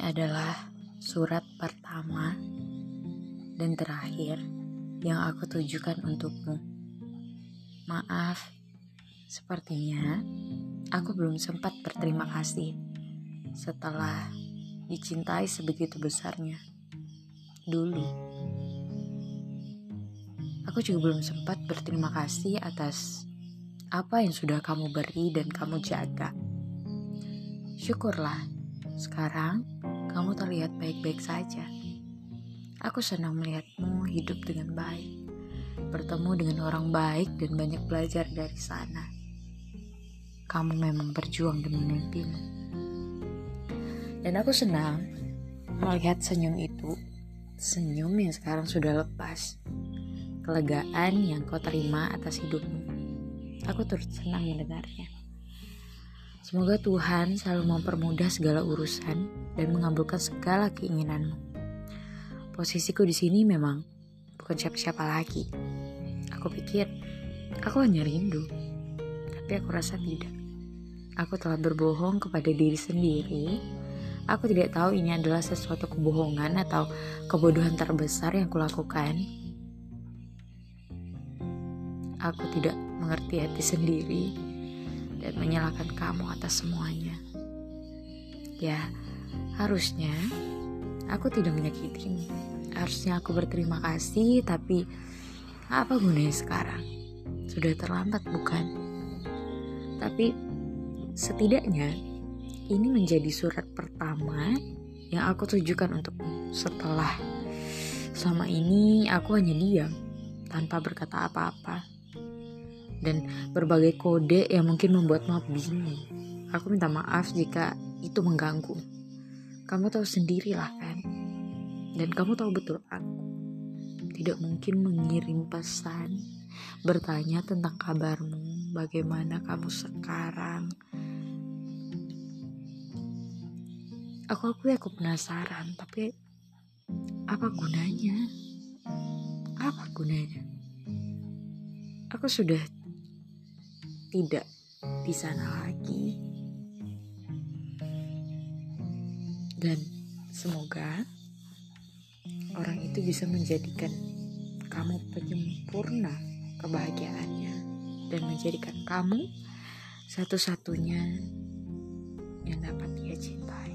adalah surat pertama dan terakhir yang aku tujukan untukmu. Maaf, sepertinya aku belum sempat berterima kasih setelah dicintai sebegitu besarnya. Dulu, aku juga belum sempat berterima kasih atas apa yang sudah kamu beri dan kamu jaga. Syukurlah, sekarang kamu terlihat baik-baik saja. Aku senang melihatmu hidup dengan baik, bertemu dengan orang baik dan banyak belajar dari sana. Kamu memang berjuang demi mimpimu. Dan aku senang melihat senyum itu, senyum yang sekarang sudah lepas, kelegaan yang kau terima atas hidupmu. Aku turut senang mendengarnya. Semoga Tuhan selalu mempermudah segala urusan dan mengabulkan segala keinginanmu. Posisiku di sini memang bukan siapa-siapa lagi. Aku pikir aku hanya rindu, tapi aku rasa tidak. Aku telah berbohong kepada diri sendiri. Aku tidak tahu ini adalah sesuatu kebohongan atau kebodohan terbesar yang kulakukan. Aku tidak mengerti hati sendiri dan menyalahkan kamu atas semuanya. Ya, harusnya aku tidak menyakitimu. Harusnya aku berterima kasih, tapi apa gunanya sekarang? Sudah terlambat, bukan? Tapi setidaknya ini menjadi surat pertama yang aku tujukan untukmu setelah selama ini aku hanya diam tanpa berkata apa-apa dan berbagai kode yang mungkin membuat maaf bingung. Aku minta maaf jika itu mengganggu. Kamu tahu sendirilah kan? Dan kamu tahu betul aku tidak mungkin mengirim pesan bertanya tentang kabarmu, bagaimana kamu sekarang. Aku aku aku penasaran, tapi apa gunanya? Apa gunanya? Aku sudah tidak di sana lagi. Dan semoga orang itu bisa menjadikan kamu penyempurna kebahagiaannya dan menjadikan kamu satu-satunya yang dapat dia cintai.